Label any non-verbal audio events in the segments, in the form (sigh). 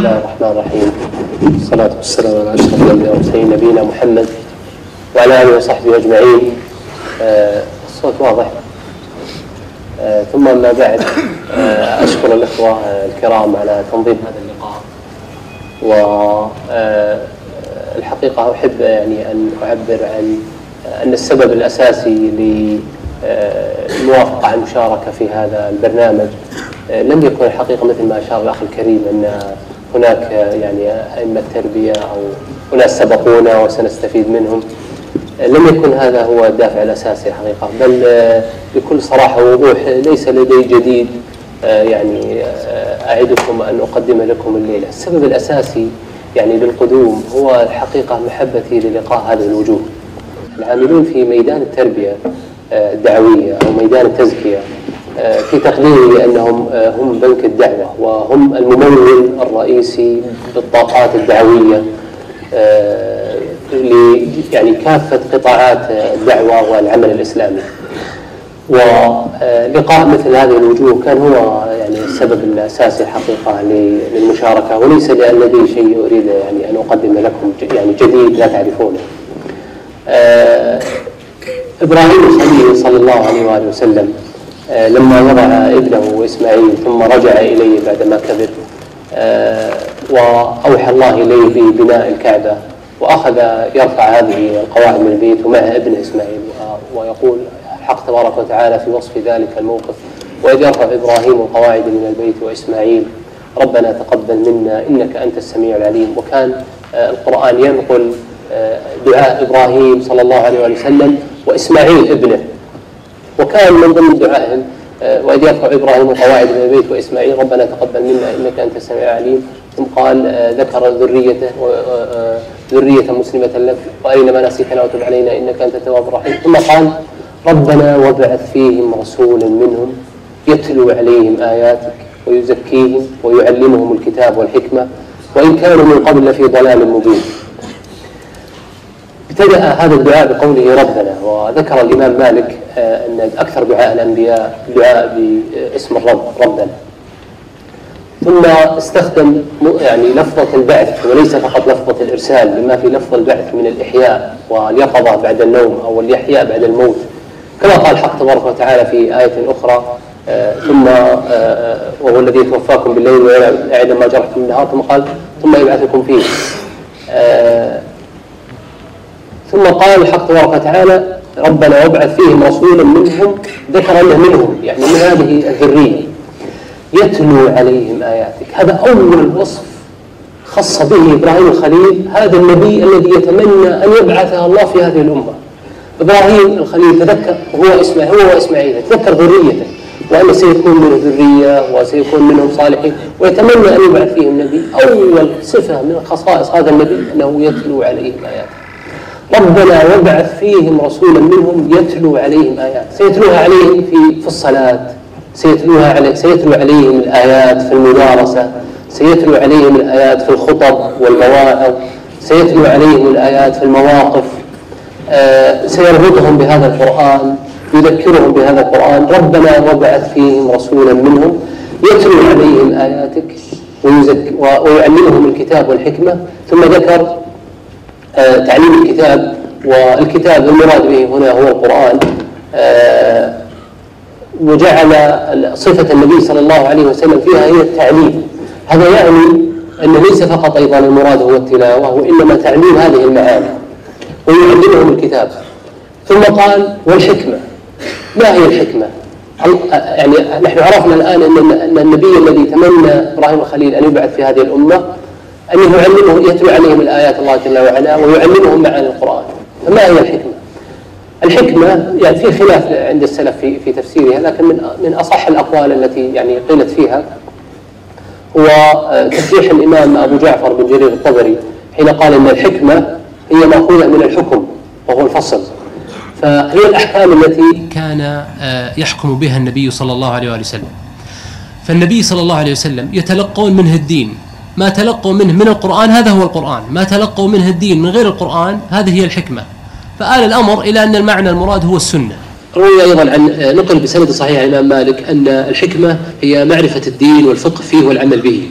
الله الرحمن الرحيم. والصلاة والسلام على أشرف الأنبياء والمرسلين نبينا محمد وعلى آله وصحبه أجمعين. آه، الصوت واضح. آه، ثم أما بعد آه، أشكر الإخوة الكرام على تنظيم هذا اللقاء. والحقيقة أحب يعني أن أعبر عن أن السبب الأساسي للموافقة على المشاركة في هذا البرنامج لم يكن الحقيقة مثل ما أشار الأخ الكريم أن هناك يعني أئمة تربية أو أناس سبقونا وسنستفيد منهم. لم يكن هذا هو الدافع الأساسي الحقيقة بل بكل صراحة ووضوح ليس لدي جديد يعني أعدكم أن أقدم لكم الليلة. السبب الأساسي يعني للقدوم هو الحقيقة محبتي للقاء هذه الوجوه. العاملون في ميدان التربية الدعوية أو ميدان التزكية في تقديري لأنهم هم بنك الدعوة وهم الممول الرئيسي للطاقات الدعوية يعني كافة قطاعات الدعوة والعمل الإسلامي. ولقاء مثل هذه الوجوه كان هو يعني السبب الأساسي الحقيقة للمشاركة وليس لأن لدي شيء أريد يعني أن أقدم لكم يعني جديد لا تعرفونه. إبراهيم الخليل صلى الله عليه وآله وسلم لما وضع ابنه إسماعيل ثم رجع إليه بعدما كبر وأوحى الله إليه ببناء الكعبة وأخذ يرفع هذه القواعد من البيت ومعه ابنه إسماعيل ويقول الحق تبارك وتعالى في وصف ذلك الموقف. وإذ يرفع إبراهيم القواعد من البيت وإسماعيل ربنا تقبل منا إنك أنت السميع العليم. وكان القرآن ينقل دعاء إبراهيم صلى الله عليه وسلم وإسماعيل ابنه. وكان من ضمن دعائهم وإذ يرفع إبراهيم القواعد من البيت وإسماعيل ربنا تقبل منا إنك أنت السميع العليم. ثم قال ذكر ذريته ذرية مسلمة لك وأرنا مناسكنا وتب علينا إنك أنت التواب الرحيم. ثم قال ربنا وابعث فيهم رسولا منهم يتلو عليهم آياتك ويزكيهم ويعلمهم الكتاب والحكمة وإن كانوا من قبل لفي ضلال مبين. ابتدأ هذا الدعاء بقوله ربنا وذكر الإمام مالك أن أكثر دعاء الأنبياء دعاء باسم الرب ربنا. ثم استخدم يعني لفظة البعث وليس فقط لفظة الإرسال بما في لفظ البعث من الإحياء واليقظة بعد النوم أو الإحياء بعد الموت. كما قال الحق تبارك وتعالى في آية أخرى ثم وهو الذي يتوفاكم بالليل ويعلم ما جرحتم بالنهار ثم قال ثم يبعثكم فيه. ثم قال الحق تبارك وتعالى ربنا وابعث فيهم رسولا منهم ذكر انه منهم. يعني من هذه الذريه يتلو عليهم آياتك. هذا أول وصف خص به إبراهيم الخليل هذا النبي الذي يتمنى أن يبعثه الله في هذه الأمة. إبراهيم الخليل تذكر هو إسماعيل هو واسماعيل تذكر ذريته وأن سيكون منه ذرية وسيكون منهم صالحين ويتمنى أن يبعث فيهم نبي. أول صفة من خصائص هذا النبي أنه يتلو عليهم آياته. ربنا وابعث فيهم رسولا منهم يتلو عليهم آيات. سيتلوها عليهم في في الصلاة. سيتلوها علي سيتلو عليهم الآيات في المدارسة. سيتلو عليهم الآيات في الخطب والمواعظ. سيتلو عليهم الآيات في المواقف. آه سيربطهم بهذا القرآن يذكرهم بهذا القرآن. ربنا وابعث فيهم رسولا منهم يتلو عليهم آياتك ويعلمهم الكتاب والحكمة. ثم ذكر تعليم الكتاب والكتاب المراد به هنا هو القرآن آه وجعل صفة النبي صلى الله عليه وسلم فيها هي التعليم. هذا يعني أن ليس فقط أيضا المراد هو التلاوة وإنما تعليم هذه المعاني ويعلمهم الكتاب. ثم قال والحكمة. ما هي الحكمة؟ يعني نحن عرفنا الآن أن النبي الذي تمنى إبراهيم الخليل أن يبعث في هذه الأمة أنه يعلمه يتلو عليهم الآيات الله جل وعلا ويعلمهم معاني القرآن. فما هي الحكمة؟ الحكمة يعني في خلاف عند السلف في في تفسيرها لكن من من أصح الأقوال التي يعني قيلت فيها هو ترجيح الإمام أبو جعفر بن جرير الطبري حين قال أن الحكمة هي مأخوذة من الحكم وهو الفصل. فهي الأحكام التي كان يحكم بها النبي صلى الله عليه وسلم. فالنبي صلى الله عليه وسلم يتلقون منه الدين. ما تلقوا منه من القرآن هذا هو القرآن. ما تلقوا منه الدين من غير القرآن هذه هي الحكمة. فآل الأمر إلى أن المعنى المراد هو السنة. روي أيضا عن نقل بسند صحيح الإمام مالك أن الحكمة هي معرفة الدين والفقه فيه والعمل به.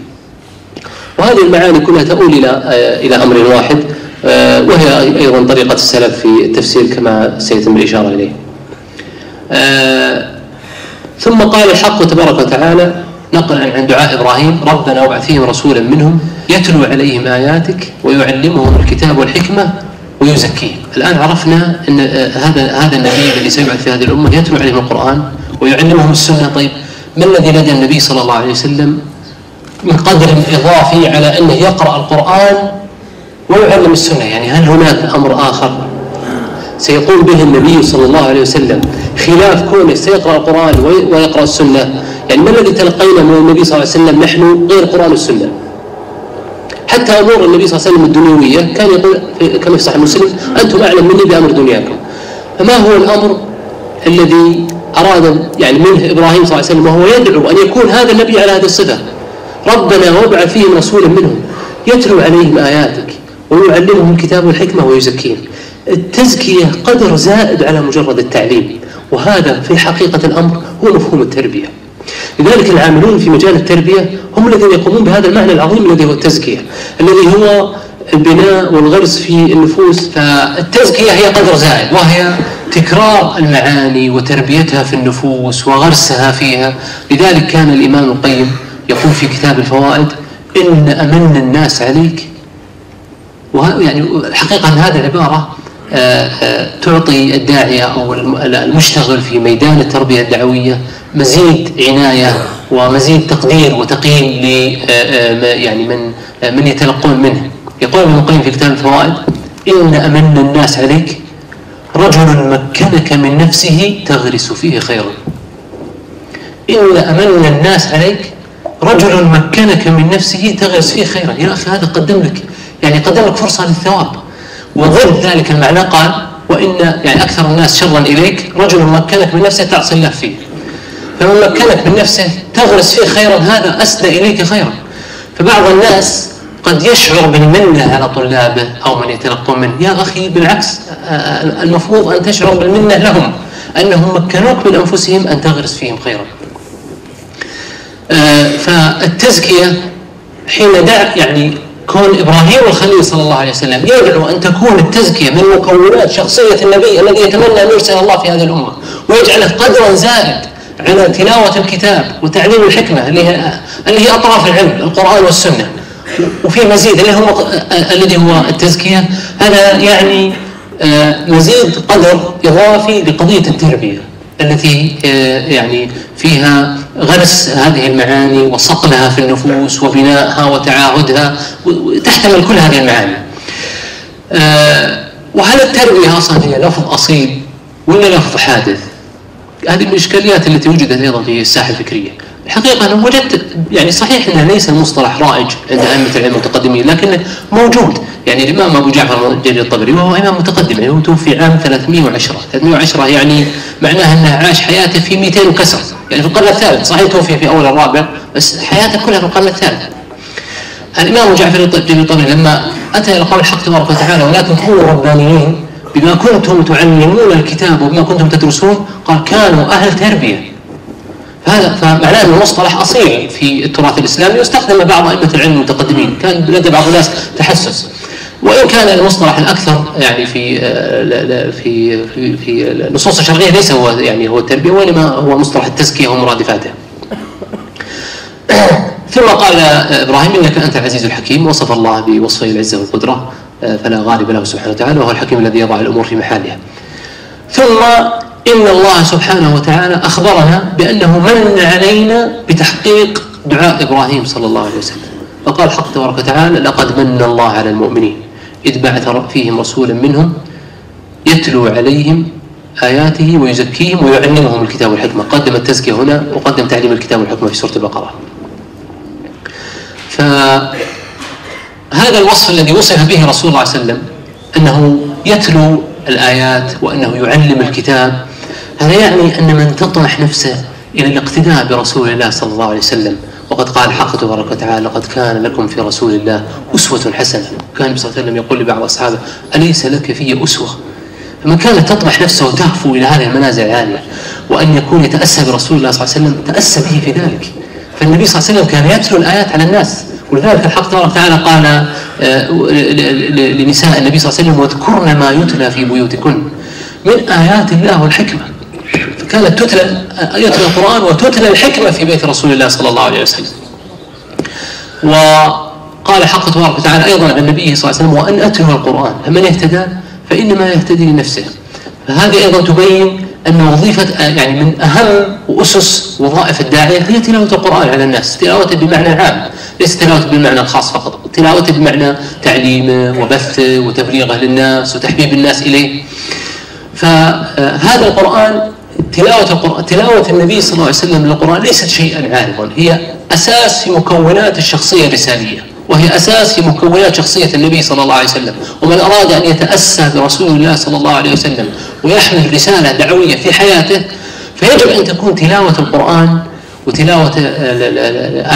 وهذه المعاني كلها تؤول إلى آه، إلى أمر واحد آه، وهي أيضا طريقة السلف في التفسير كما سيتم الإشارة إليه. ثم قال الحق تبارك وتعالى نقلا عن دعاء إبراهيم ربنا وابعث فيهم رسولا منهم يتلو عليهم آياتك ويعلمهم الكتاب والحكمة ويزكيهم. الآن عرفنا أن هذا هذا النبي الذي سيبعث في هذه الأمة يتلو عليهم القرآن ويعلمهم السنة. طيب ما الذي لدى النبي صلى الله عليه وسلم من قدر إضافي على أنه يقرأ القرآن ويعلم السنة؟ يعني هل هناك أمر آخر؟ سيقوم به النبي صلى الله عليه وسلم خلاف كونه سيقرأ القرآن ويقرأ السنة. يعني ما الذي تلقينا من النبي صلى الله عليه وسلم نحن غير القرآن والسنة؟ حتى أمور النبي صلى الله عليه وسلم الدنيوية كان يقول كما في صحيح مسلم أنتم أعلم مني بأمر دنياكم. فما هو الأمر الذي أراد يعني منه إبراهيم صلى الله عليه وسلم وهو يدعو أن يكون هذا النبي على هذه الصفة؟ ربنا وابعث فيهم رسولا منهم يتلو عليهم آياتك ويعلمهم الكتاب والحكمة ويزكيهم. التزكية قدر زائد على مجرد التعليم وهذا في حقيقة الأمر هو مفهوم التربية. لذلك العاملون في مجال التربية هم الذين يقومون بهذا المعنى العظيم الذي هو التزكية الذي هو البناء والغرس في النفوس. فالتزكية هي قدر زائد وهي تكرار المعاني وتربيتها في النفوس وغرسها فيها. لذلك كان الإمام القيم يقول في كتاب الفوائد إن أمن الناس عليك. يعني الحقيقة أن هذه العبارة تعطي الداعية أو المشتغل في ميدان التربية الدعوية مزيد عناية ومزيد تقدير وتقييم ل آه، يعني من من يتلقون منه. يقول ابن القيم في كتاب الفوائد إن أمن الناس عليك رجل مكنك من نفسه تغرس فيه خيرا. إن أمن الناس عليك رجل مكنك من نفسه تغرس فيه خيرا. يا أخي هذا قدم لك يعني قدم لك فرصة للثواب. وضد ذلك المعنى قال وإن يعني أكثر الناس شرا إليك رجل مكنك من نفسه تعصي الله فيه. فمن مكنك من نفسه تغرس فيه خيرا هذا أسدى إليك خيرا. فبعض الناس قد يشعر بالمنة على طلابه أو من يتلقون منه. يا أخي بالعكس المفروض أن تشعر بالمنة لهم أنهم مكنوك من أنفسهم أن تغرس فيهم خيرا. فالتزكية حين دع يعني كون إبراهيم الخليل صلى الله عليه وسلم يدعو أن تكون التزكية من مكونات شخصية النبي الذي يتمنى أن يرسل الله في هذه الأمة ويجعله قدرا زائد على تلاوة الكتاب وتعليم الحكمة اللي هي اللي هي أطراف العلم القرآن والسنة. وفي مزيد اللي هو الذي هو التزكية هذا يعني آه، مزيد قدر إضافي لقضية التربية التي آه، يعني فيها غرس هذه المعاني وصقلها في النفوس وبنائها وتعاهدها تحتمل كل هذه المعاني. آه، وهل التربية أصلا هي لفظ أصيل ولا لفظ حادث؟ هذه من الإشكاليات التي وجدت أيضا في الساحة الفكرية. الحقيقة أنا وجدت يعني صحيح أنه ليس المصطلح رائج عند أئمة العلم المتقدمين لكنه موجود. يعني الإمام أبو جعفر جرير الطبري وهو إمام متقدم يعني هو توفي عام 310 310 يعني معناها أنه عاش حياته في 200 وكسر. يعني في القرن الثالث صحيح توفي في أول الرابع بس حياته كلها في القرن الثالث. الإمام أبو جعفر جرير الطبري لما أتى إلى قول الحق تبارك وتعالى ولكن كونوا ربانيين بما كنتم تعلمون الكتاب وبما كنتم تدرسون قال كانوا أهل تربية. هذا فمعناه أن المصطلح أصيل في التراث الإسلامي واستخدم بعض أئمة العلم المتقدمين. كان لدى بعض الناس تحسس. وإن كان المصطلح الأكثر يعني في آه، في في في النصوص الشرعية ليس هو يعني هو التربية وإنما هو مصطلح التزكية ومرادفاته. (coughs) ثم قال إبراهيم إنك أنت العزيز الحكيم وصف الله بوصفه العزة والقدرة آه، فلا غالب له سبحانه وتعالى وهو الحكيم الذي يضع الأمور في محلها. ثم إن الله سبحانه وتعالى أخبرنا بأنه من علينا بتحقيق دعاء إبراهيم صلى الله عليه وسلم. فقال حق تبارك وتعالى لقد من الله على المؤمنين إذ بعث فيهم رسولا منهم يتلو عليهم آياته ويزكيهم ويعلمهم الكتاب والحكمة. قدم التزكية هنا وقدم تعليم الكتاب والحكمة في سورة البقرة. فهذا الوصف الذي وصف به رسول الله صلى الله عليه وسلم أنه يتلو الآيات وأنه يعلم الكتاب هذا يعني أن من تطرح نفسه إلى الاقتداء برسول الله صلى الله عليه وسلم وقد قال الحق تبارك وتعالى لقد كان لكم في رسول الله أسوة حسنة. كان صلى الله عليه وسلم يقول لبعض أصحابه أليس لك في أسوة؟ فمن كانت تطمح نفسه وتهفو إلى هذه المنازل العالية وأن يكون يتأسى برسول الله صلى الله عليه وسلم تأسى به في ذلك. فالنبي صلى الله عليه وسلم كان يتلو الآيات على الناس. ولذلك الحق تبارك وتعالى قال آه، لنساء النبي صلى الله عليه وسلم واذكرن ما يتلى في بيوتكن من آيات الله والحكمة فكانت تتلى يتلى القرآن وتتلى الحكمة في بيت رسول الله صلى الله عليه وسلم. وقال حق تبارك وتعالى أيضا عن النبي صلى الله عليه وسلم وأن أتلو القرآن فمن اهتدى فإنما يهتدي لنفسه. فهذه أيضا تبين أن وظيفة يعني من أهم وأسس وظائف الداعية هي تلاوة القرآن على الناس تلاوته بمعنى عام ليس تلاوته بالمعنى الخاص فقط تلاوته بمعنى تعليمه وبثه وتبليغه للناس وتحبيب الناس إليه. فهذا القرآن تلاوة القرآن تلاوة النبي صلى الله عليه وسلم للقرآن ليست شيئا عارضا هي أساس في مكونات الشخصية الرسالية وهي أساس في مكونات شخصية النبي صلى الله عليه وسلم. ومن أراد أن يتأسى برسول الله صلى الله عليه وسلم ويحمل رسالة دعوية في حياته فيجب أن تكون تلاوة القرآن وتلاوة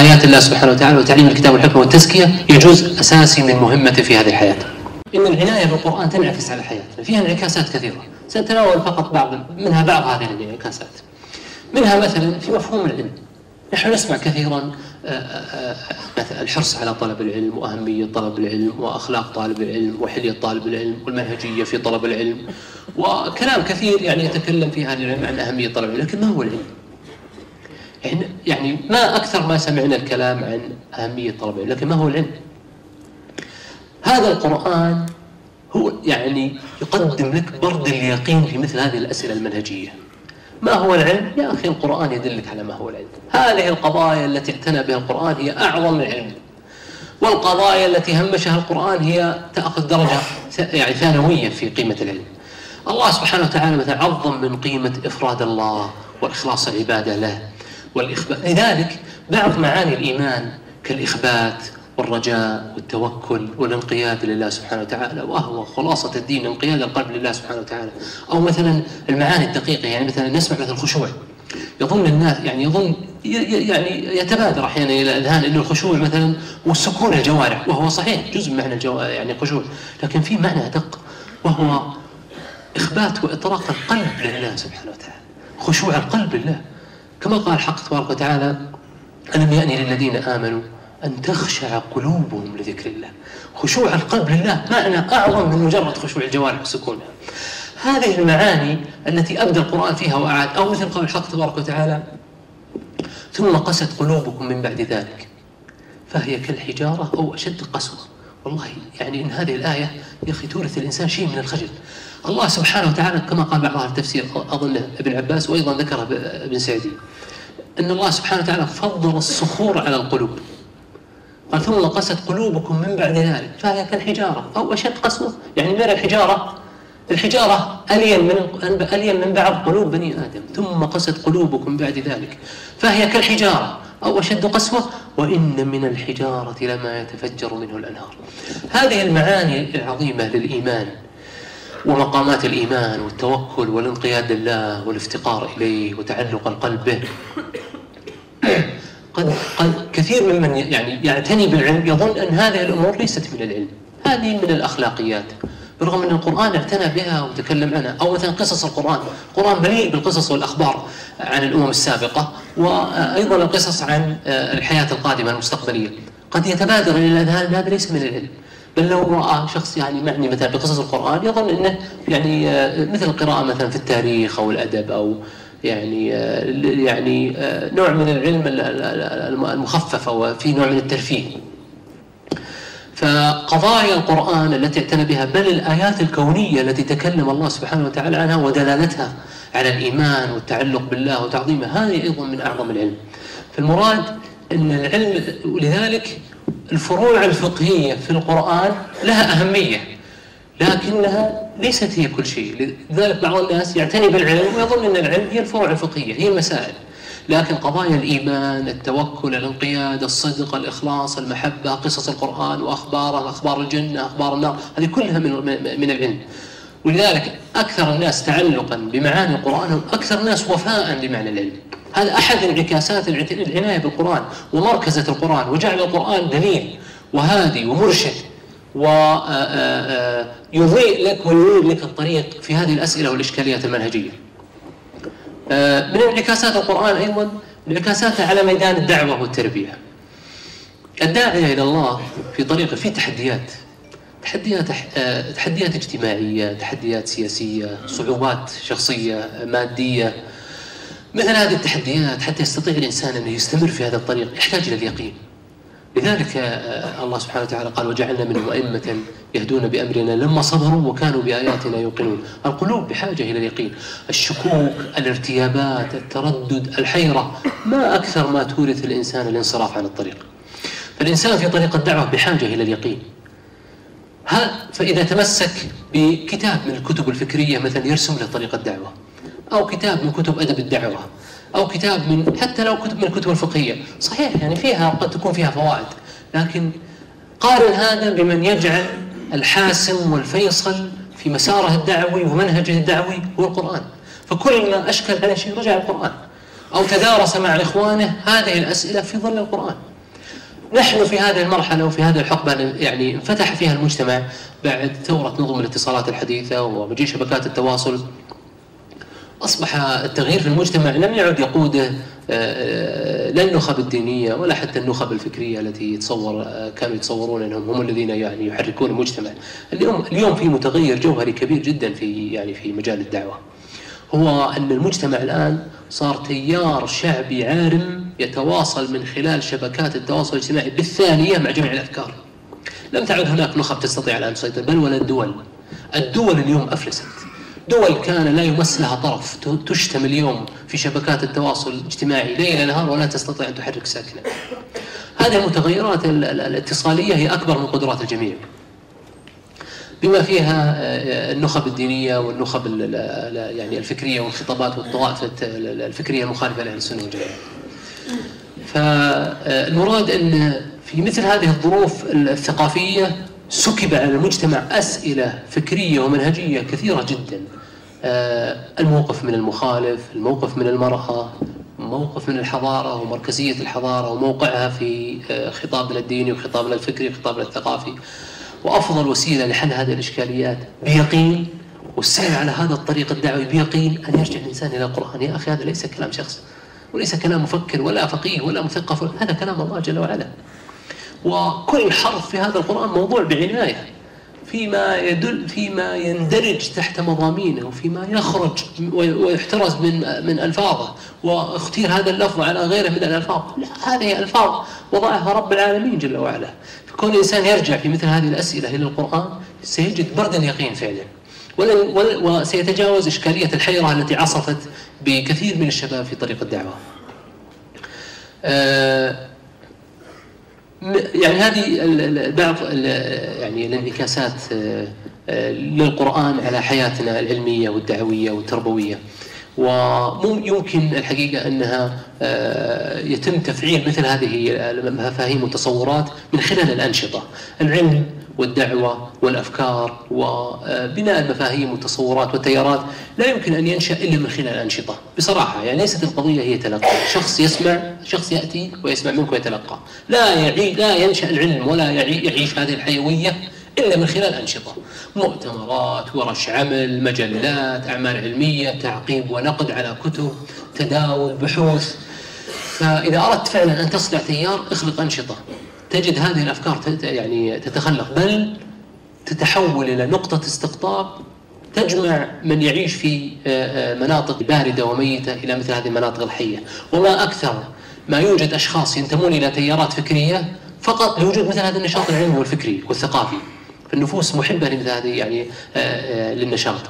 آيات الله سبحانه وتعالى وتعليم الكتاب والحكمة والتزكية جزء أساسي من مهمته في هذه الحياة. إن العناية بالقرآن تنعكس على حياتنا فيها انعكاسات كثيرة. سنتناول فقط بعض منها بعض هذه الانعكاسات منها مثلا في مفهوم العلم نحن نسمع كثيرا آه، آه، آه، مثلا الحرص على طلب العلم وأهمية طلب العلم وأخلاق طالب العلم وحلية طالب العلم والمنهجية في طلب العلم وكلام كثير يعني يتكلم في هذا العلم عن أهمية طلب العلم لكن ما هو العلم؟ يعني يعني ما أكثر ما سمعنا الكلام عن أهمية طلب العلم لكن ما هو العلم؟ هذا القرآن هو يعني يقدم لك برد اليقين في مثل هذه الأسئلة المنهجية. ما هو العلم؟ يا أخي القرآن يدلك على ما هو العلم. هذه القضايا التي اعتنى بها القرآن هي أعظم العلم. والقضايا التي همشها القرآن هي تأخذ درجة يعني ثانوية في قيمة العلم. الله سبحانه وتعالى مثلا عظم من قيمة إفراد الله وإخلاص العبادة له والإخبات لذلك بعض معاني الإيمان كالإخبات والرجاء والتوكل والانقياد لله سبحانه وتعالى. وهو خلاصة الدين انقياد القلب لله سبحانه وتعالى. أو مثلا المعاني الدقيقة يعني مثلا نسمع مثلا الخشوع. يظن الناس يعني يظن يعني يتبادر أحيانا إلى الأذهان انه الخشوع مثلا والسكون الجوارح. وهو صحيح جزء من معنى يعني الخشوع. لكن في معنى أدق وهو إخبات وإطراق القلب لله سبحانه وتعالى. خشوع القلب لله. كما قال الحق تبارك وتعالى ألم يأني للذين آمنوا أن تخشع قلوبهم لذكر الله. خشوع القلب لله معنى أعظم من مجرد خشوع الجوارح وسكونها هذه المعاني التي أبدى القرآن فيها وأعاد. أو مثل قول الحق تبارك وتعالى ثم قست قلوبكم من بعد ذلك فهي كالحجارة أو أشد قسوة. والله يعني إن هذه الآية يا أخي تورث الإنسان شيء من الخجل. الله سبحانه وتعالى كما قال بعض التفسير أظن ابن عباس وأيضا ذكره ابن سعدي أن الله سبحانه وتعالى فضل الصخور على القلوب. قال ثم قست قلوبكم من بعد ذلك فهي كالحجارة أو أشد قسوة يعني من الحجارة. الحجارة ألين من ألين من بعض قلوب بني آدم ثم قست قلوبكم بعد ذلك فهي كالحجارة أو أشد قسوة وإن من الحجارة لما يتفجر منه الأنهار. هذه المعاني العظيمة للإيمان ومقامات الإيمان والتوكل والانقياد لله والافتقار إليه وتعلق القلب به. قد, قد كثير ممن يعني يعتني بالعلم يظن أن هذه الأمور ليست من العلم. هذه من الأخلاقيات. برغم أن القرآن اعتنى بها وتكلم عنها أو مثلا قصص القرآن. القرآن مليء بالقصص والأخبار عن الأمم السابقة وأيضا القصص عن الحياة القادمة المستقبلية. قد يتبادر إلى الأذهان هذا ليس من العلم. بل لو رأى شخص يعني معني مثلا بقصص القرآن يظن أنه يعني مثل القراءة مثلا في التاريخ أو الأدب أو يعني يعني نوع من العلم المخفف وفي نوع من الترفيه. فقضايا القرآن التي اعتنى بها بل الآيات الكونية التي تكلم الله سبحانه وتعالى عنها ودلالتها على الإيمان والتعلق بالله وتعظيمه هذه أيضا من أعظم العلم. فالمراد أن العلم ولذلك الفروع الفقهية في القرآن لها أهمية. لكنها ليست هي كل شيء. لذلك بعض الناس يعتني بالعلم ويظن أن العلم هي الفروع الفقهية هي المسائل. لكن قضايا الإيمان التوكل الانقياد الصدق الإخلاص المحبة قصص القرآن وأخباره أخبار الجنة أخبار النار هذه كلها من, من العلم. ولذلك أكثر الناس تعلقا بمعاني القرآن هم أكثر الناس وفاء بمعنى العلم. هذا أحد انعكاسات العناية بالقرآن ومركزة القرآن وجعل القرآن دليل وهادي ومرشد. ويضيء لك وينير لك الطريق في هذه الأسئلة والإشكاليات المنهجية. من انعكاسات القرآن أيضا انعكاساته على ميدان الدعوة والتربية. الداعية إلى الله في طريقه في تحديات تحديات آه، تحديات اجتماعية تحديات سياسية صعوبات شخصية مادية. مثل هذه التحديات حتى يستطيع الإنسان أن يستمر في هذا الطريق يحتاج إلى اليقين. لذلك آه، الله سبحانه وتعالى قال وجعلنا منهم أئمة يهدون بأمرنا لما صبروا وكانوا بآياتنا يوقنون. القلوب بحاجة إلى اليقين. الشكوك الارتيابات التردد الحيرة ما أكثر ما تورث الإنسان الانصراف عن الطريق. فالإنسان في طريق الدعوة بحاجة إلى اليقين. فإذا تمسك بكتاب من الكتب الفكرية مثلا يرسم له طريق الدعوة أو كتاب من كتب أدب الدعوة أو كتاب من حتى لو كتب من الكتب الفقهية. صحيح يعني فيها قد تكون فيها فوائد. لكن قارن هذا بمن يجعل الحاسم والفيصل في مساره الدعوي ومنهجه الدعوي هو القرآن. فكل ما أشكل على شيء رجع القرآن. أو تدارس مع إخوانه هذه الأسئلة في ظل القرآن. نحن في هذه المرحلة وفي هذه الحقبة يعني انفتح فيها المجتمع بعد ثورة نظم الاتصالات الحديثة ومجيء شبكات التواصل. أصبح التغيير في المجتمع لم يعد يقوده آه، آه، لا النخب الدينية ولا حتى النخب الفكرية التي يتصور آه، كانوا يتصورون أنهم هم الذين يعني يحركون المجتمع. اليوم اليوم في متغير جوهري كبير جدا في يعني في مجال الدعوة. هو أن المجتمع الآن صار تيار شعبي عارم يتواصل من خلال شبكات التواصل الاجتماعي بالثانية مع جميع الأفكار. لم تعد هناك نخب تستطيع الآن تسيطر بل ولا الدول. الدول اليوم أفلست. دول كان لا يمس لها طرف. تشتم اليوم في شبكات التواصل الاجتماعي ليل نهار ولا تستطيع أن تحرك ساكنة. هذه المتغيرات الاتصالية هي أكبر من قدرات الجميع. بما فيها آه، النخب الدينية والنخب يعني الفكرية والخطابات والطوائف الفكرية المخالفة لأهل السنة والجماعة. فالمراد أن في مثل هذه الظروف الثقافية سكب على المجتمع أسئلة فكرية ومنهجية كثيرة جدا. آه، الموقف من المخالف الموقف من المرأة موقف من الحضارة ومركزية الحضارة وموقعها في آه، خطابنا الديني وخطابنا الفكري وخطابنا الثقافي وأفضل وسيلة لحل هذه الإشكاليات بيقين والسير على هذا الطريق الدعوي بيقين أن يرجع الإنسان إلى القرآن. يا أخي هذا ليس كلام شخص وليس كلام مفكر ولا فقيه ولا مثقف هذا كلام الله جل وعلا. وكل حرف في هذا القرآن موضوع بعناية. فيما يدل فيما يندرج تحت مضامينه وفيما يخرج ويحترز من من ألفاظه واختير هذا اللفظ على غيره من الألفاظ. لا هذه ألفاظ وضعها رب العالمين جل وعلا. فكون الإنسان يرجع في مثل هذه الأسئلة إلى القرآن سيجد برد اليقين فعلا. وسيتجاوز إشكالية الحيرة التي عصفت بكثير من الشباب في طريق الدعوة. آه يعني هذه بعض يعني الانعكاسات آه، آه، للقرآن على حياتنا العلمية والدعوية والتربوية. ويمكن الحقيقة أنها آه، يتم تفعيل مثل هذه المفاهيم والتصورات من خلال الأنشطة. العلم والدعوة والأفكار وبناء المفاهيم والتصورات والتيارات لا يمكن أن ينشأ إلا من خلال الأنشطة. بصراحة يعني ليست القضية هي تلقي. شخص يسمع شخص يأتي ويسمع منك ويتلقى. لا يعي لا ينشأ العلم ولا يعيش هذه الحيوية إلا من خلال أنشطة. مؤتمرات ورش عمل مجلات أعمال علمية تعقيب ونقد على كتب تداول بحوث. فإذا أردت فعلا أن تصنع تيار اخلق أنشطة. تجد هذه الأفكار يعني تتخلق بل تتحول إلى نقطة استقطاب تجمع من يعيش في آه، آه، مناطق باردة وميتة إلى مثل هذه المناطق الحية. وما أكثر ما يوجد أشخاص ينتمون إلى تيارات فكرية فقط لوجود مثل هذا النشاط العلمي والفكري والثقافي. فالنفوس محبة لمثل هذه يعني آه، للنشاط.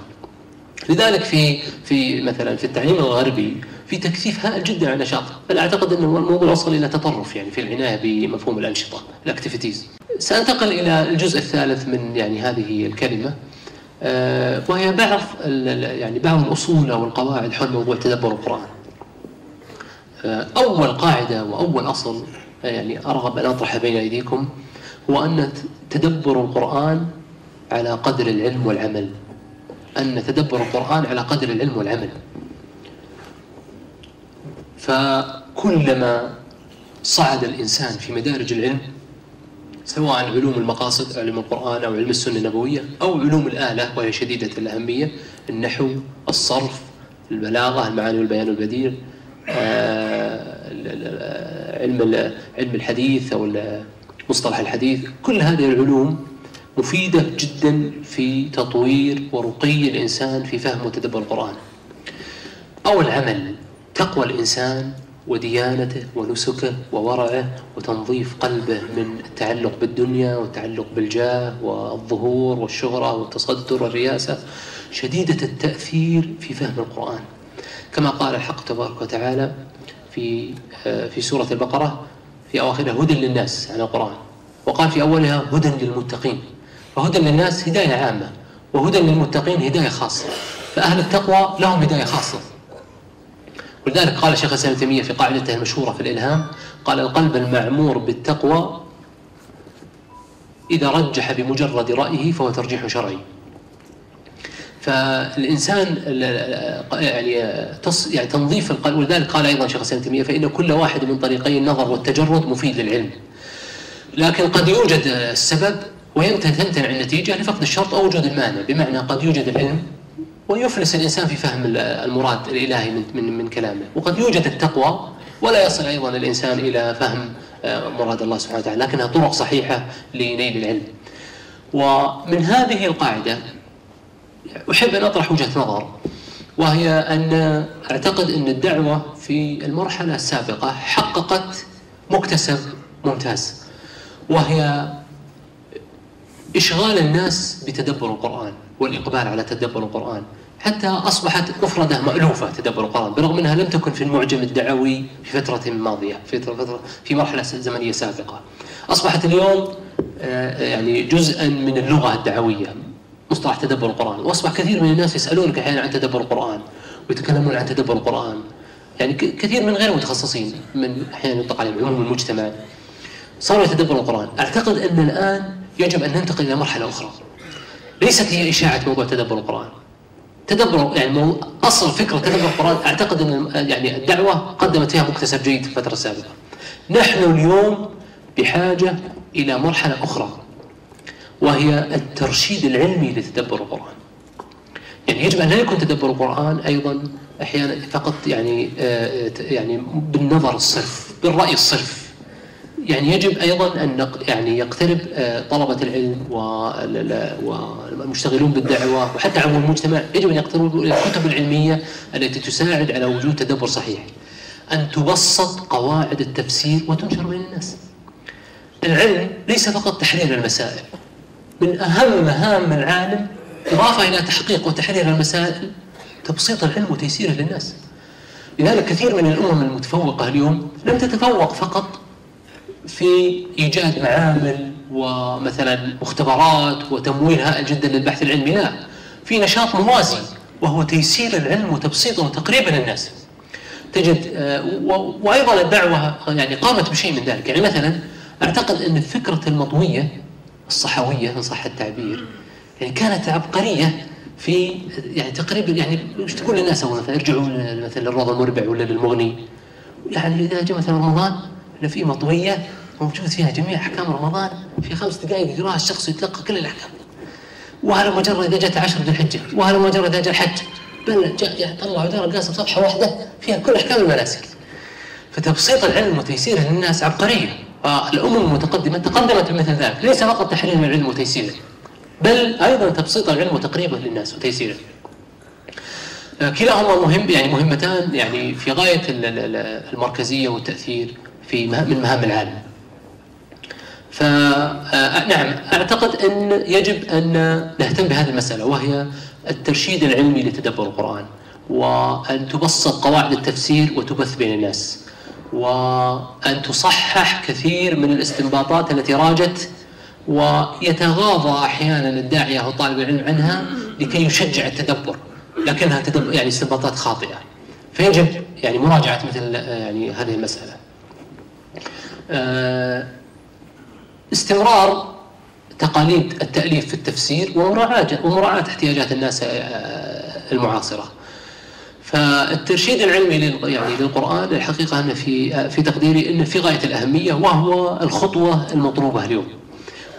لذلك في في مثلا في التعليم الغربي في تكثيف هائل جدا على النشاط بل أعتقد إنه الموضوع وصل إلى تطرف يعني في العناية بمفهوم الأنشطة الأكتيفيتيز. سأنتقل إلى الجزء الثالث من يعني هذه الكلمة آه، وهي بعض يعني بعض الأصول أو القواعد حول موضوع تدبر القرآن. آه، أول قاعدة وأول أصل يعني أرغب أن اطرحه بين أيديكم هو أن تدبر القرآن على قدر العلم والعمل. أن تدبر القرآن على قدر العلم والعمل. فكلما صعد الإنسان في مدارج العلم سواء علوم المقاصد علم القرآن أو علم السنة النبوية أو علوم الآلة وهي شديدة الأهمية النحو الصرف البلاغة المعاني والبيان والبديل آه، علم علم الحديث أو مصطلح الحديث كل هذه العلوم مفيدة جدا في تطوير ورقي الإنسان في فهم وتدبر القرآن. أول عمل تقوى الإنسان وديانته ونسكه وورعه وتنظيف قلبه من التعلق بالدنيا والتعلق بالجاه والظهور والشهرة والتصدر والرياسة شديدة التأثير في فهم القرآن. كما قال الحق تبارك وتعالى في آه، في سورة البقرة في أواخرها هدى للناس عن القرآن. وقال في أولها هدى للمتقين. فهدى للناس هداية عامة. وهدى للمتقين هداية خاصة. فأهل التقوى لهم هداية خاصة. ولذلك قال شيخ الإسلام تيمية في قاعدته المشهورة في الإلهام قال القلب المعمور بالتقوى إذا رجح بمجرد رأيه فهو ترجيح شرعي. فالإنسان يعني يعني تنظيف القلب ولذلك قال أيضا شيخ الإسلام تيمية فإن كل واحد من طريقي النظر والتجرد مفيد للعلم. لكن قد يوجد السبب وتمتنع النتيجة لفقد الشرط أو وجود المانع بمعنى قد يوجد العلم ويفلس الإنسان في فهم المراد الإلهي من, من, من كلامه. وقد يوجد التقوى ولا يصل أيضا الإنسان إلى فهم آه، مراد الله سبحانه وتعالى لكنها طرق صحيحة لنيل العلم. ومن هذه القاعدة أحب أن أطرح وجهة نظر وهي أن أعتقد أن الدعوة في المرحلة السابقة حققت مكتسب ممتاز وهي إشغال الناس بتدبر القرآن. والإقبال على تدبر القرآن. حتى أصبحت مفردة مألوفة تدبر القرآن برغم أنها لم تكن في المعجم الدعوي في فترة ماضية في فترة في مرحلة زمنية سابقة. أصبحت اليوم آه، يعني جزءا من اللغة الدعوية مصطلح تدبر القرآن. وأصبح كثير من الناس يسألونك أحيانا عن تدبر القرآن ويتكلمون عن تدبر القرآن. يعني كثير من غير المتخصصين من أحيانا يطلق عليهم عموم المجتمع صاروا يتدبروا القرآن. أعتقد أن الآن يجب أن ننتقل إلى مرحلة أخرى. ليست هي إشاعة موضوع تدبر القرآن. تدبر يعني أصل فكرة تدبر القرآن أعتقد أن يعني الدعوة قدمت فيها مكتسب جيد في الفترة السابقة. نحن اليوم بحاجة إلى مرحلة أخرى وهي الترشيد العلمي لتدبر القرآن. يعني يجب أن لا يكون تدبر القرآن أيضا أحيانا فقط يعني آه، يعني بالنظر الصرف بالرأي الصرف. يعني يجب أيضا أن يعني يقترب آه، طلبة العلم والمشتغلون بالدعوة وحتى عموم المجتمع يجب أن يقتربوا إلى الكتب العلمية التي تساعد على وجود تدبر صحيح. أن تبسط قواعد التفسير وتنشر بين الناس. العلم ليس فقط تحرير المسائل. من أهم مهام العالم إضافة إلى تحقيق وتحرير المسائل تبسيط العلم وتيسيره للناس. لذلك كثير من الأمم المتفوقة اليوم لم تتفوق فقط في إيجاد معامل ومثلا مختبرات وتمويل هائل جدا للبحث العلمي. لا في نشاط موازي وهو تيسير العلم وتبسيطه وتقريبا للناس. تجد آه، وأيضا الدعوة يعني قامت بشيء من ذلك. يعني مثلا أعتقد أن فكره المطويه الصحوية إن صح التعبير يعني كانت عبقرية في يعني تقريبا يعني إيش تقول للناس مثلا؟ ارجعوا مثلا للروض المربع ولا للمغني؟ يعني إذا جاء مثلا رمضان ان في مطوية موجود فيها جميع أحكام رمضان في خمس دقائق يقراها الشخص ويتلقى كل الأحكام. وهذا مجرد إذا جت عشر ذي الحجة وهذا مجرد جاء الحج. بل جاء طلعوا دار القاسم صفحة واحدة فيها كل أحكام المناسك. فتبسيط العلم وتيسيره للناس عبقرية. فالامم المتقدمة تقدمت بمثل ذلك. ليس فقط تحرير العلم وتيسيره بل أيضا تبسيط العلم وتقريبه للناس وتيسيره. كلاهما مهم يعني مهمتان يعني في غاية المركزية والتأثير. في من مهام العالم. فنعم آه، أعتقد أن يجب أن نهتم بهذه المسألة وهي الترشيد العلمي لتدبر القرآن وأن تبسط قواعد التفسير وتبث بين الناس وأن تصحح كثير من الاستنباطات التي راجت ويتغاضى أحيانا الداعية أو طالب العلم عنها لكي يشجع التدبر لكنها تدبر يعني استنباطات خاطئة. فيجب يعني مراجعة مثل آه، يعني هذه المسألة. آه، استمرار تقاليد التأليف في التفسير ومراعاة احتياجات الناس آه، المعاصرة. فالترشيد العلمي يعني للقرآن الحقيقة أن في آه، في تقديري أنه في غاية الأهمية وهو الخطوة المطلوبة اليوم.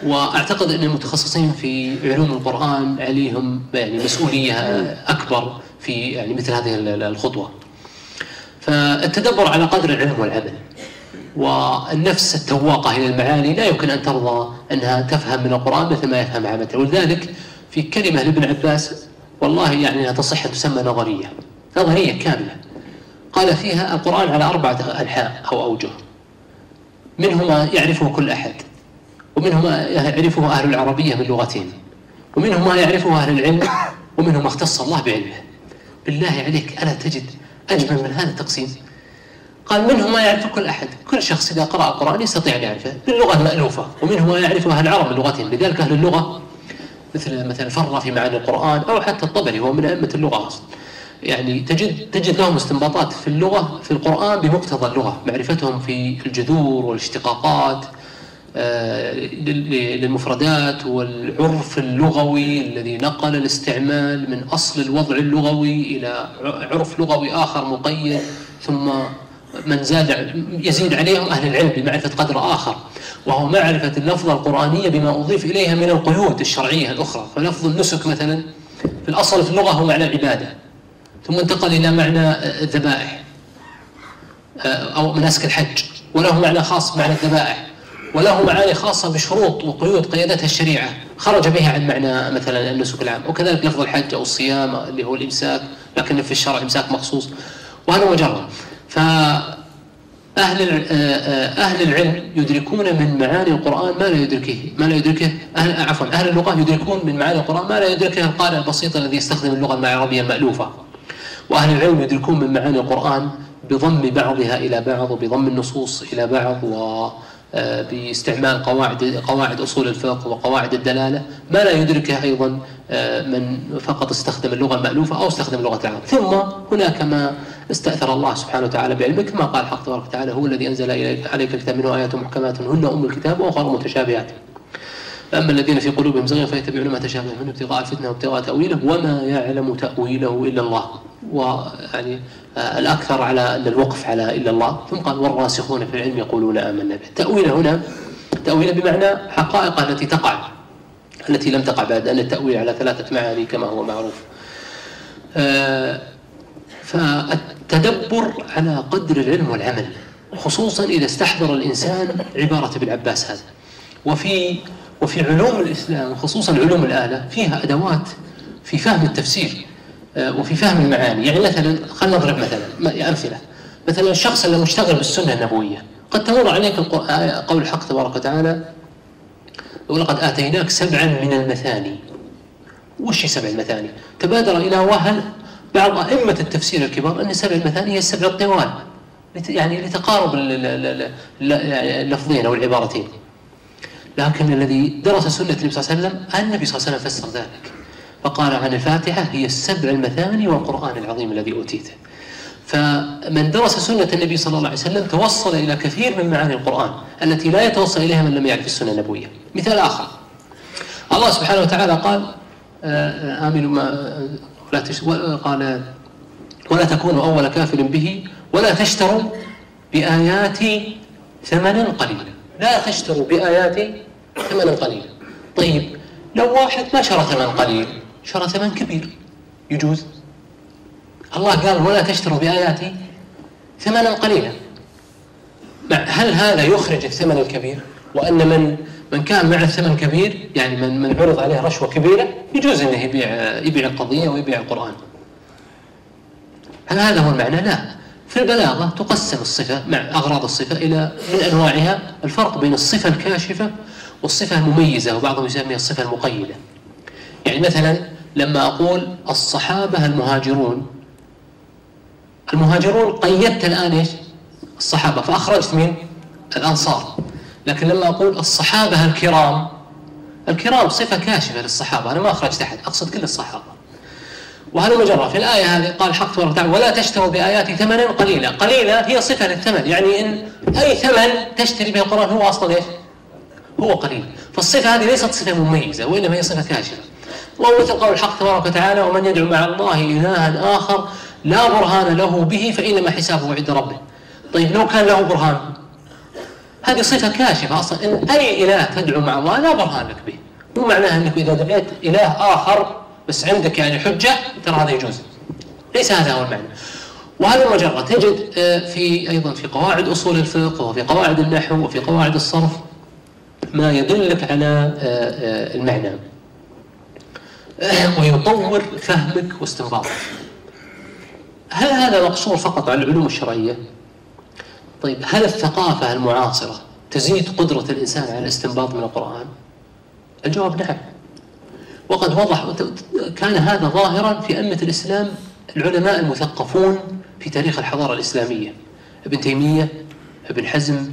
وأعتقد أن المتخصصين في علوم القرآن عليهم يعني مسؤولية أكبر في يعني مثل هذه الخطوة. فالتدبر على قدر العلم والعمل. والنفس التواقة إلى المعاني لا يمكن أن ترضى أنها تفهم من القرآن مثل ما يفهم عامته ولذلك في كلمة لابن عباس والله يعني أنها تصح تسمى نظرية. نظرية كاملة. قال فيها القرآن على أربعة أنحاء أو أوجه. منه ما يعرفه كل أحد. ومنه ما يعرفه أهل العربية من لغتهم. ومنه ما يعرفه أهل العلم. ومنه ما اختص الله بعلمه. بالله عليك ألا تجد أجمل من هذا التقسيم؟ قال منه ما يعرفه كل أحد. كل شخص إذا قرأ القرآن يستطيع أن يعرفه باللغة المألوفة. ومنه ما يعرفه أهل العرب من لغتهم لذلك أهل اللغة مثل مثلا فر في معاني القرآن أو حتى الطبري هو من أئمة اللغة أصلا. يعني تجد تجد لهم استنباطات في اللغة في القرآن بمقتضى اللغة. معرفتهم في الجذور والاشتقاقات آه، للمفردات والعرف اللغوي الذي نقل الاستعمال من أصل الوضع اللغوي إلى عرف لغوي آخر مقيد ثم من زاد يزيد عليهم أهل العلم بمعرفة قدر آخر وهو معرفة اللفظة القرآنية بما أضيف إليها من القيود الشرعية الأخرى. فلفظ النسك مثلا في الأصل في اللغة هو معنى العبادة ثم انتقل إلى معنى الذبائح آه، أو مناسك الحج وله معنى خاص بمعنى الذبائح وله معاني خاصة بشروط وقيود قيدتها الشريعة. خرج بها عن معنى مثلا النسك العام وكذلك لفظ الحج أو الصيام اللي هو الإمساك لكن في الشرع إمساك مخصوص. وهذا مجرد. فأهل أهل العلم يدركون من معاني القرآن ما لا يدركه ما لا يدركه أهل عفوا أهل اللغة يدركون من معاني القرآن ما لا يدركه القارئ البسيط الذي يستخدم اللغة العربية المألوفة. وأهل العلم يدركون من معاني القرآن بضم بعضها إلى بعض وبضم النصوص إلى بعض و آه، باستعمال قواعد قواعد أصول الفقه وقواعد الدلالة ما لا يدركه أيضا آه، من فقط استخدم اللغة المألوفة أو استخدم لغة العرب، ثم هناك ما استأثر الله سبحانه وتعالى بعلمه كما قال حق تبارك وتعالى هو الذي أنزل عليك الكتاب منه آيات محكمات هن أم الكتاب وأخر متشابهات. فاما الذين في قلوبهم زيغ فيتبعون ما تشابه منه ابتغاء الفتنة وابتغاء تأويله وما يعلم تأويله إلا الله. ويعني آه، الأكثر على أن الوقف على إلا الله. ثم قال والراسخون في العلم يقولون آمنا به. تأويل هنا تأويل بمعنى حقائق التي تقع التي لم تقع بعد أن التأويل على ثلاثة معاني كما هو معروف. آه، فالتدبر على قدر العلم والعمل خصوصا إذا استحضر الإنسان عبارة ابن عباس هذا. وفي وفي علوم الإسلام خصوصا علوم الآلة فيها أدوات في فهم التفسير آه، وفي فهم المعاني. يعني مثلا خلينا نضرب مثلا أمثلة. مثلا الشخص اللي مشتغل بالسنة النبوية. قد تمر عليك آه، قول الحق تبارك وتعالى ولقد آتيناك سبعا من المثاني. وش سبع المثاني؟ تبادر إلى وهل بعض أئمة التفسير الكبار أن سبع المثاني هي السبع الطوال يعني لتقارب اللفظين أو العبارتين. لكن الذي درس سنة النبي صلى الله عليه وسلم النبي صلى الله عليه وسلم فسر ذلك. فقال عن الفاتحة هي السبع المثاني والقرآن العظيم الذي أوتيته. فمن درس سنة النبي صلى الله عليه وسلم توصل إلى كثير من معاني القرآن التي لا يتوصل إليها من لم يعرف السنة النبوية. مثال آخر. الله سبحانه وتعالى قال آه، آمنوا ما ولا قال ولا تكونوا أول كافر به ولا تشتروا بآياتي ثمنا قليلا. لا تشتروا بآياتي ثمنا قليلا طيب لو واحد ما شرى ثمن قليل شرى ثمن كبير. يجوز. الله قال ولا تشتروا بآياتي ثمنا قليلا. هل هذا يخرج الثمن الكبير؟ وأن من من كان معه ثمن كبير يعني من من عرض عليه رشوة كبيرة يجوز أنه يبيع يبيع القضية ويبيع القرآن. هل هذا هو المعنى؟ لا. في البلاغة تقسم الصفة مع أغراض الصفة إلى من أنواعها. الفرق بين الصفة الكاشفة والصفة المميزة وبعضهم يسميها الصفة المقيدة. يعني مثلا لما أقول الصحابة المهاجرون المهاجرون قيدت الآن إيش؟ الصحابة. فأخرجت مين الأنصار. لكن لما أقول الصحابة الكرام الكرام صفة كاشفة للصحابة. أنا ما أخرجت أحد أقصد كل الصحابة. وهذا مجرى في الآية هذه قال حق تبارك وتعالى ولا تشتروا بآياتي ثمنا قليلا. قليلا هي صفة للثمن. يعني إن أي ثمن تشتري به القرآن هو أصلا إيش؟ هو قليل فالصفة هذه ليست صفة مميزة وإنما هي صفة كاشفة. ومثل قول الحق تبارك وتعالى ومن يدعو مع الله إلها آخر لا برهان له به فإنما حسابه عند ربه. طيب لو كان له برهان؟ هذه صفة كاشفة أصلا. إن أي إله تدعو مع الله لا برهان لك به. مو معناها أنك إذا دعيت إله آخر بس عندك يعني حجة ترى هذا يجوز. ليس هذا هو المعنى. وهذا ما تجد آه، في أيضا في قواعد أصول الفقه وفي قواعد النحو وفي قواعد الصرف. ما يدلك على آه، آه، المعنى ويطور فهمك واستنباطك هل هذا مقصور فقط على العلوم الشرعية؟ طيب هل الثقافة المعاصرة تزيد قدرة الإنسان على الاستنباط من القرآن؟ الجواب نعم وقد وضح كان هذا ظاهرا في أئمة الإسلام العلماء المثقفون في تاريخ الحضارة الإسلامية ابن تيمية ابن حزم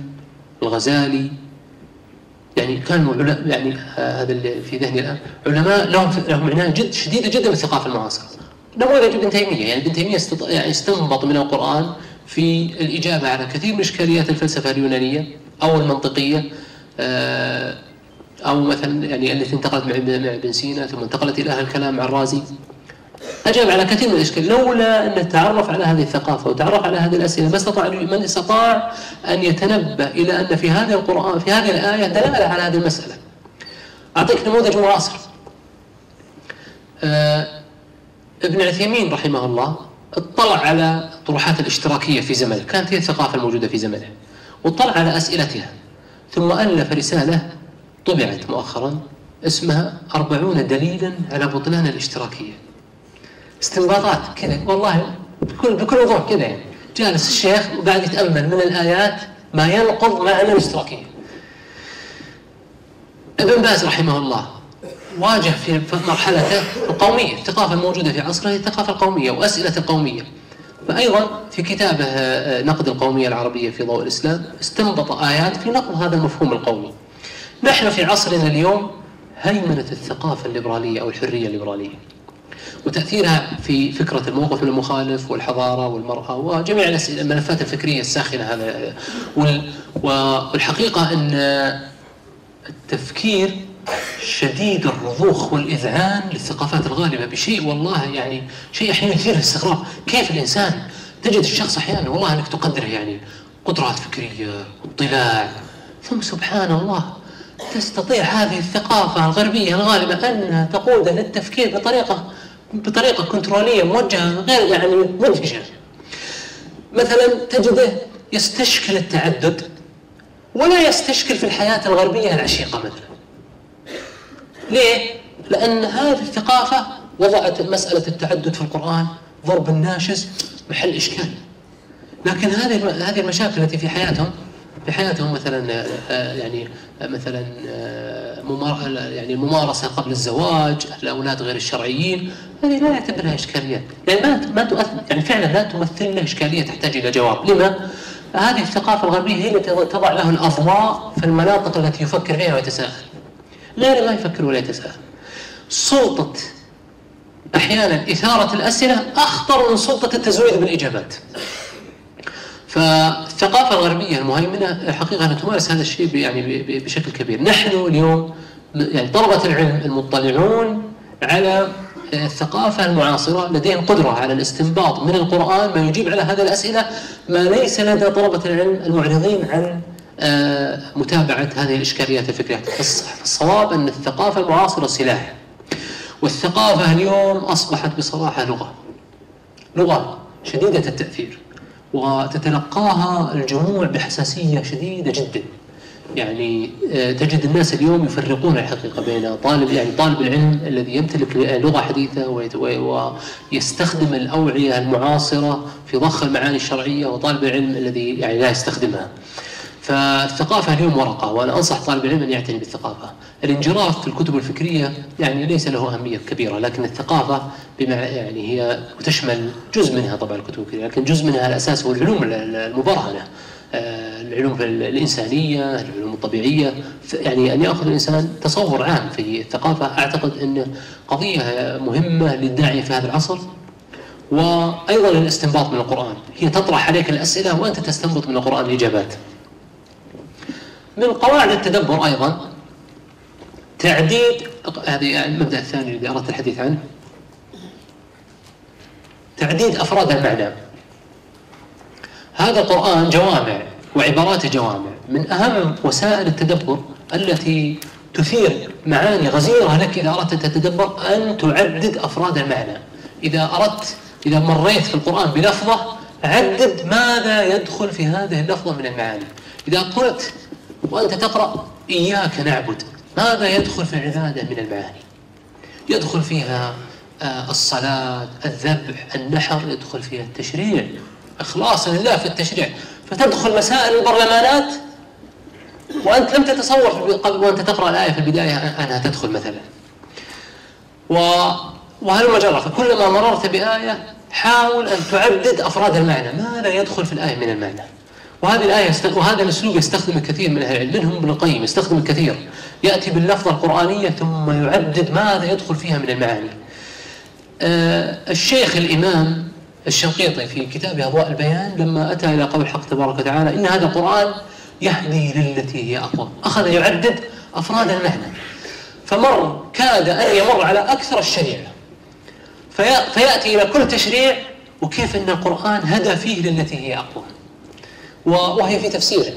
الغزالي يعني كانوا يعني هذا اللي في ذهني الآن علماء لهم لهم عناية جد شديدة جدا بالثقافة المعاصرة. نموذج ابن تيمية يعني ابن تيمية يعني استنبط من القرآن في الإجابة على كثير من إشكاليات الفلسفة اليونانية أو المنطقية آه، أو مثلا يعني التي انتقلت مع ابن سينا ثم انتقلت إلى أهل الكلام مع الرازي. أجاب على كثير من الإشكال. لولا أن تعرف على هذه الثقافة وتعرف على هذه الأسئلة ما استطاع من استطاع أن يتنبه إلى أن في هذه القرآن في هذه الآية دلالة على هذه المسألة. أعطيك نموذج معاصر. آه ابن عثيمين رحمه الله اطلع على طروحات الاشتراكية في زمنه. كانت هي الثقافة الموجودة في زمنه. واطلع على أسئلتها. ثم ألف رسالة طبعت مؤخرا اسمها أربعون دليلا على بطلان الاشتراكية. استنباطات كذا والله بكل بكل وضوح كذا يعني جالس الشيخ وقاعد يتأمل من الآيات ما ينقض معنى الاشتراكيه. ابن باز رحمه الله واجه في مرحلته القومية، الثقافة الموجودة في عصره هي الثقافة القومية وأسئلة القومية. فايضا في كتابه آه، نقد القومية العربية في ضوء الإسلام استنبط آيات في نقض هذا المفهوم القومي. نحن في عصرنا اليوم هيمنة الثقافة الليبرالية أو الحرية الليبرالية. وتأثيرها في فكرة الموقف المخالف والحضارة والمرأة وجميع الملفات الفكرية الساخنة هذا. والحقيقة أن التفكير شديد الرضوخ والإذعان للثقافات الغالبة بشيء والله يعني شيء أحيانا يثير الاستغراب. كيف الإنسان تجد الشخص أحيانا والله أنك تقدره يعني قدرات فكرية واطلاع ثم سبحان الله تستطيع هذه الثقافة الغربية الغالبة أنها تقوده للتفكير بطريقة بطريقة كنترولية موجهة غير يعني منفجة مثلا تجده يستشكل التعدد ولا يستشكل في الحياة الغربية العشيقة مثلا. ليه؟ لأن هذه الثقافة وضعت مسألة التعدد في القرآن ضرب الناشز محل إشكال. لكن هذه هذه المشاكل التي في حياتهم في حياتهم مثلا آه، يعني مثلا آه، يعني الممارسه قبل الزواج الأولاد غير الشرعيين هذه لا يعتبرها إشكاليات. يعني ما ما تؤثر يعني فعلا لا تمثل له إشكالية تحتاج إلى جواب. لما؟ هذه الثقافة الغربية هي التي تضع له الأضواء في المناطق التي يفكر فيها ويتساءل. غير ما يفكر ولا يتساءل. سلطة أحيانا إثارة الاسئله أخطر من سلطة التزويد بالإجابات. فالثقافة الغربية المهيمنة حقيقة أنها تمارس هذا الشيء يعني بشكل كبير. نحن اليوم يعني طلبة العلم المطلعون على الثقافة المعاصرة لديهم قدرة على الاستنباط من القرآن ما يجيب على هذه الأسئلة ما ليس لدى طلبة العلم المعرضين عن آه، متابعة هذه الإشكاليات الفكرية. الصواب أن الثقافة المعاصرة سلاح والثقافة اليوم أصبحت بصراحة لغة لغة شديدة التأثير. وتتلقاها الجموع بحساسية شديدة جدا. يعني آه، تجد الناس اليوم يفرقون الحقيقة بين طالب يعني طالب العلم الذي يمتلك لغة حديثة ويستخدم الأوعية المعاصرة في ضخ المعاني الشرعية وطالب العلم الذي يعني لا يستخدمها. فالثقافة اليوم ورقة وأنا أنصح طالب العلم أن يعتني بالثقافة. الانجراف في الكتب الفكرية يعني ليس له أهمية كبيرة لكن الثقافة بما يعني هي وتشمل جزء منها طبعا الكتب الفكرية لكن جزء منها الأساس هو العلوم المبرهنة. آه، العلوم الإنسانية العلوم الطبيعية. يعني أن يأخذ الإنسان تصور عام في الثقافة أعتقد أنه قضية مهمة للداعية في هذا العصر. وأيضا الاستنباط من القرآن. هي تطرح عليك الأسئلة وأنت تستنبط من القرآن الإجابات من قواعد التدبر أيضا. تعديد هذه المبدأ الثاني الذي أردت الحديث عنه. تعديد أفراد المعنى. هذا القرآن جوامع وعبارات جوامع من أهم وسائل التدبر التي تثير معاني غزيرة لك إذا أردت أن تتدبر أن تعدد أفراد المعنى. إذا أردت إذا مريت في القرآن بلفظة عدد ماذا يدخل في هذه اللفظة من المعاني. إذا قلت وأنت تقرأ إياك نعبد. ماذا يدخل في العبادة من المعاني؟ يدخل فيها آه، الصلاة الذبح النحر يدخل فيها التشريع. إخلاص لله في التشريع. فتدخل مسائل البرلمانات وأنت لم تتصور وأنت تقرأ الآية في البداية أنها تدخل مثلا. و وهل مجرى؟ فكلما مررت بآية حاول أن تعدد أفراد المعنى. ماذا يدخل في الآية من المعنى؟ وهذه الآية وهذا الأسلوب يستخدم الكثير من أهل العلم منهم ابن القيم يستخدم الكثير. يأتي باللفظة القرآنية ثم يعدد ماذا يدخل فيها من المعاني. آه الشيخ الإمام الشنقيطي في كتابه أضواء البيان لما أتى إلى قول الحق تبارك وتعالى إن هذا القرآن يهدي للتي هي أقوى. أخذ يعدد أفراد المعنى فمر كاد أن يمر على أكثر الشريعة. في فيأتي إلى كل تشريع وكيف أن القرآن هدى فيه للتي هي أقوى. وهي في تفسيره.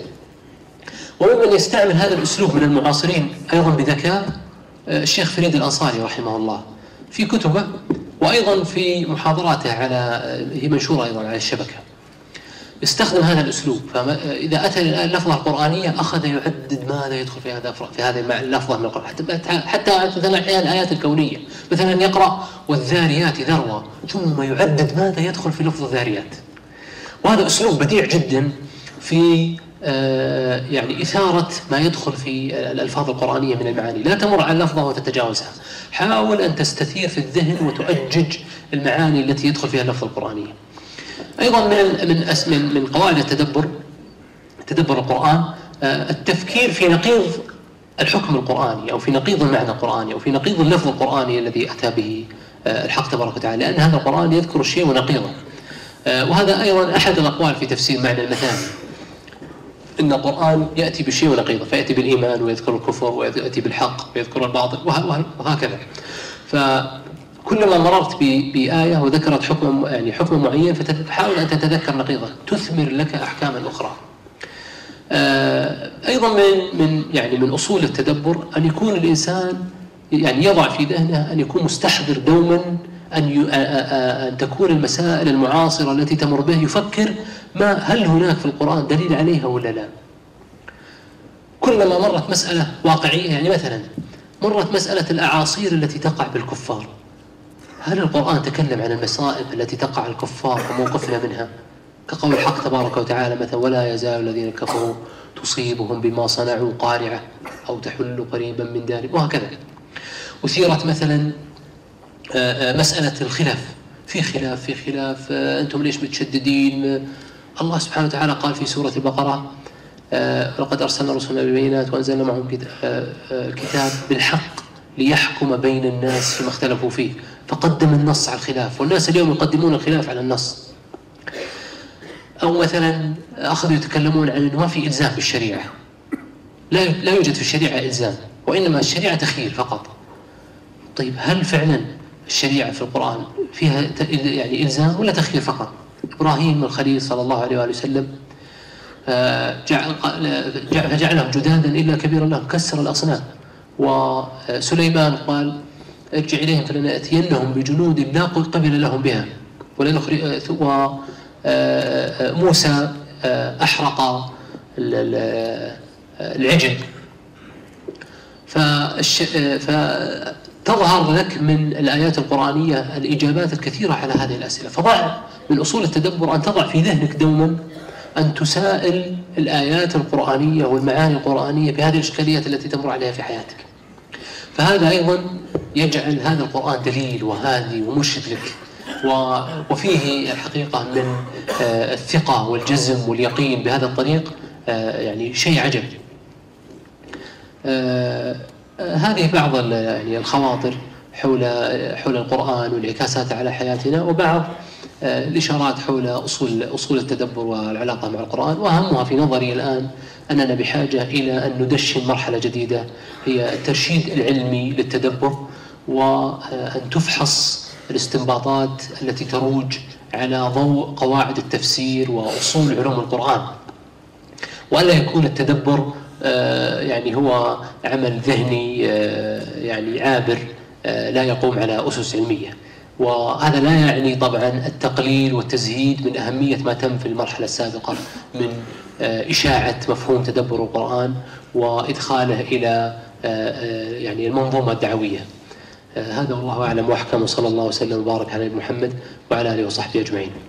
وممن يستعمل هذا الأسلوب من المعاصرين أيضا بذكاء آه، الشيخ فريد الأنصاري رحمه الله في كتبه وأيضا في محاضراته على آه، هي منشورة أيضا على الشبكة. استخدم هذا الأسلوب فإذا أتى اللفظة القرآنية أخذ يعدد ماذا يدخل في هذا في هذه اللفظة من القرآن. حتى حتى مثلا أحيانا الآيات الكونية مثلا يقرأ والذاريات ذروة ثم يعدد ماذا يدخل في لفظ الذاريات. وهذا أسلوب بديع جدا في آه، يعني إثارة ما يدخل في الألفاظ القرآنية من المعاني. لا تمر على اللفظة وتتجاوزها. حاول أن تستثير في الذهن وتؤجج المعاني التي يدخل فيها اللفظ القرآنية أيضا من من من قواعد التدبر تدبر القرآن آه، التفكير في نقيض الحكم القرآني أو في نقيض المعنى القرآني أو في نقيض اللفظ القرآني الذي أتى به آه، الحق تبارك وتعالى. لأن هذا القرآن يذكر الشيء ونقيضه وهذا أيضا أحد الأقوال في تفسير معنى المثاني. إن القرآن يأتي بالشيء ونقيضه فيأتي بالإيمان ويذكر الكفر ويأتي بالحق ويذكر الباطل وهكذا. فكلما مررت بآية وذكرت حكم يعني حكم معين فتحاول أن تتذكر نقيضة. تثمر لك احكاما أخرى. آه، أيضا من من يعني من أصول التدبر أن يكون الإنسان يعني يضع في ذهنه أن يكون مستحضر دوما أن أن تكون المسائل المعاصرة التي تمر به يفكر ما هل هناك في القرآن دليل عليها ولا لا. كلما مرت مسألة واقعية يعني مثلا مرت مسألة الأعاصير التي تقع بالكفار. هل القرآن تكلم عن المصائب التي تقع الكفار وموقفنا منها؟ كقول الحق تبارك وتعالى مثلا ولا يزال الذين كفروا تصيبهم بما صنعوا قارعة أو تحل قريبا من دار وهكذا. أثيرت مثلا مسألة الخلاف. في خلاف في خلاف آه، أنتم ليش متشددين؟ الله سبحانه وتعالى قال في سورة البقرة لقد أرسلنا رسلنا بالبينات وأنزلنا معهم كتاب بالحق ليحكم بين الناس فيما اختلفوا فيه. فقدم النص على الخلاف والناس اليوم يقدمون الخلاف على النص. أو مثلا أخذوا يتكلمون عن أنه ما في إلزام بالشريعة لا لا يوجد في الشريعة إلزام وإنما الشريعة تخيل فقط. طيب هل فعلا الشريعة في القرآن فيها يعني إلزام ولا تخيير فقط؟ إبراهيم الخليل صلى الله عليه وآله وسلم آه، جعل فجعلهم جدادا إلا كبيرا لهم كسر الأصنام. وسليمان قال ارجع إليهم فلنأتينهم بجنود لا قبل لهم بها. وموسى آه، أحرق العجل. فالش... تظهر لك من الآيات القرآنية الإجابات الكثيرة على هذه الأسئلة. فضع من أصول التدبر أن تضع في ذهنك دوما أن تسائل الآيات القرآنية والمعاني القرآنية بهذه الإشكاليات التي تمر عليها في حياتك. فهذا أيضا يجعل هذا القرآن دليل وهادي ومرشد لك وفيه الحقيقة من آه، الثقة والجزم واليقين بهذا الطريق آه، يعني شيء عجب آه، هذه بعض يعني الخواطر حول حول القرآن وانعكاساته على حياتنا وبعض آه، الإشارات حول أصول أصول التدبر والعلاقة مع القرآن وأهمها في نظري الآن أننا بحاجة إلى أن ندشن مرحلة جديدة هي الترشيد العلمي للتدبر وأن تفحص الاستنباطات التي تروج على ضوء قواعد التفسير وأصول علوم القرآن وألا يكون التدبر آه، يعني هو عمل ذهني آه، يعني عابر آه، لا يقوم على أسس علمية. وهذا لا يعني طبعا التقليل والتزهيد من أهمية ما تم في المرحلة السابقة من آه، إشاعة مفهوم تدبر القرآن وإدخاله إلى آه، يعني المنظومة الدعوية. هذا والله أعلم وأحكم وصلى الله وسلم وبارك على محمد وعلى آله وصحبه أجمعين.